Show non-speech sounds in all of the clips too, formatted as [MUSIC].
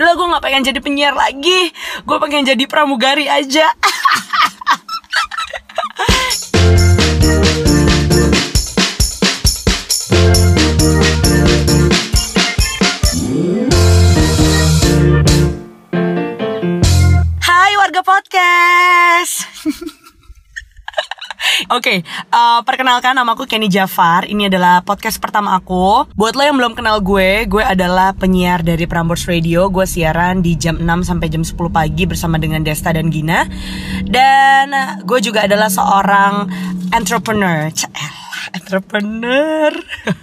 Udah gue gak pengen jadi penyiar lagi. Gue pengen jadi pramugari aja. [LAUGHS] Hai warga podcast [LAUGHS] Oke, uh, perkenalkan nama aku Kenny Jafar. Ini adalah podcast pertama aku. Buat lo yang belum kenal gue, gue adalah penyiar dari Prambors Radio. Gue siaran di jam 6 sampai jam 10 pagi bersama dengan Desta dan Gina. Dan uh, gue juga adalah seorang entrepreneur. Cel [LAUGHS] entrepreneur.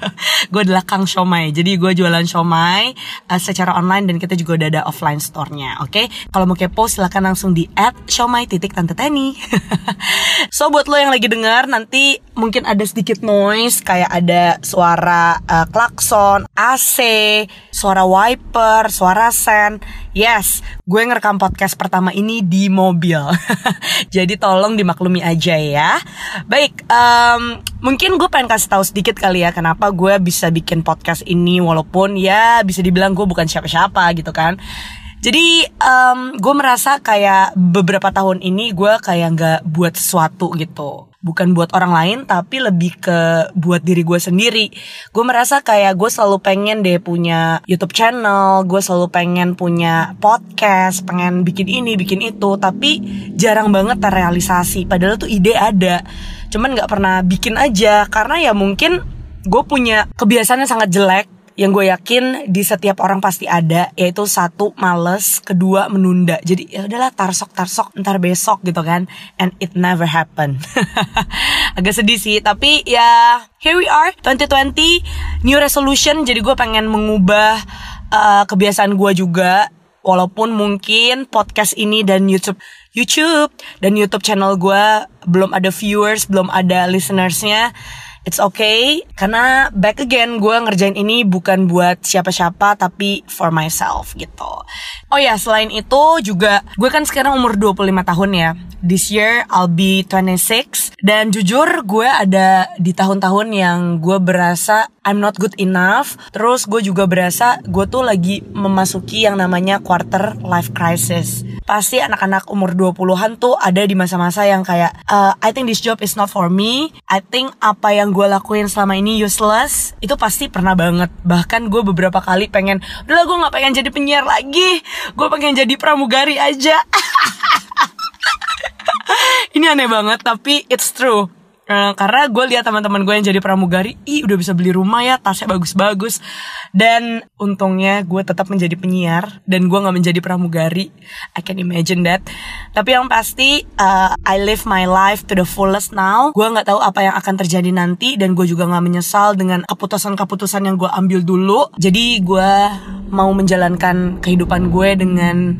[LAUGHS] gue adalah Kang Shomai. Jadi gue jualan Shomai uh, secara online dan kita juga udah ada offline store-nya. Oke, okay? kalau mau kepo silahkan langsung di add Shomai titik tante Teni. [LAUGHS] so buat lo yang lagi dengar nanti mungkin ada sedikit noise kayak ada suara uh, klakson, AC, suara wiper, suara sen. Yes, gue ngerekam podcast pertama ini di mobil. Jadi tolong dimaklumi aja ya. Baik, um, mungkin gue pengen kasih tahu sedikit kali ya kenapa gue bisa bikin podcast ini walaupun ya bisa dibilang gue bukan siapa-siapa gitu kan. Jadi um, gue merasa kayak beberapa tahun ini gue kayak nggak buat sesuatu gitu. Bukan buat orang lain tapi lebih ke buat diri gue sendiri. Gue merasa kayak gue selalu pengen deh punya YouTube channel gue selalu pengen punya podcast pengen bikin ini bikin itu tapi jarang banget terrealisasi. Padahal tuh ide ada cuman nggak pernah bikin aja karena ya mungkin gue punya kebiasaan yang sangat jelek yang gue yakin di setiap orang pasti ada yaitu satu males kedua menunda. Jadi ya udahlah tarsok tarsok ntar besok gitu kan. And it never happen. [LAUGHS] Agak sedih sih tapi ya here we are 2020 new resolution. Jadi gue pengen mengubah uh, kebiasaan gue juga. Walaupun mungkin podcast ini dan YouTube YouTube dan YouTube channel gue belum ada viewers belum ada listenersnya It's okay karena back again gue ngerjain ini bukan buat siapa-siapa tapi for myself gitu. Oh ya, selain itu juga gue kan sekarang umur 25 tahun ya. This year I'll be 26 dan jujur gue ada di tahun-tahun yang gue berasa I'm not good enough. Terus gue juga berasa gue tuh lagi memasuki yang namanya quarter life crisis. Pasti anak-anak umur 20-an tuh ada di masa-masa yang kayak uh, I think this job is not for me. I think apa yang gue lakuin selama ini useless. Itu pasti pernah banget. Bahkan gue beberapa kali pengen, udahlah gue gak pengen jadi penyiar lagi. Gue pengen jadi pramugari aja. [LAUGHS] ini aneh banget tapi it's true Uh, karena gue lihat teman-teman gue yang jadi pramugari, ih udah bisa beli rumah ya, tasnya bagus-bagus. Dan untungnya gue tetap menjadi penyiar dan gue nggak menjadi pramugari. I can imagine that. Tapi yang pasti, uh, I live my life to the fullest now. Gue nggak tahu apa yang akan terjadi nanti dan gue juga nggak menyesal dengan keputusan-keputusan yang gue ambil dulu. Jadi gue mau menjalankan kehidupan gue dengan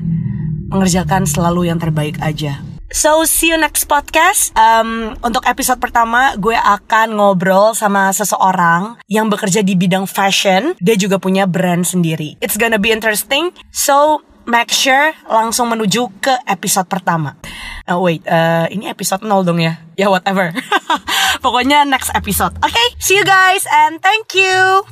mengerjakan selalu yang terbaik aja. So see you next podcast. Um, untuk episode pertama gue akan ngobrol sama seseorang yang bekerja di bidang fashion. Dia juga punya brand sendiri. It's gonna be interesting. So make sure langsung menuju ke episode pertama. Uh, wait, uh, ini episode 0 dong ya? Ya whatever. [LAUGHS] Pokoknya next episode. Oke, okay, see you guys and thank you.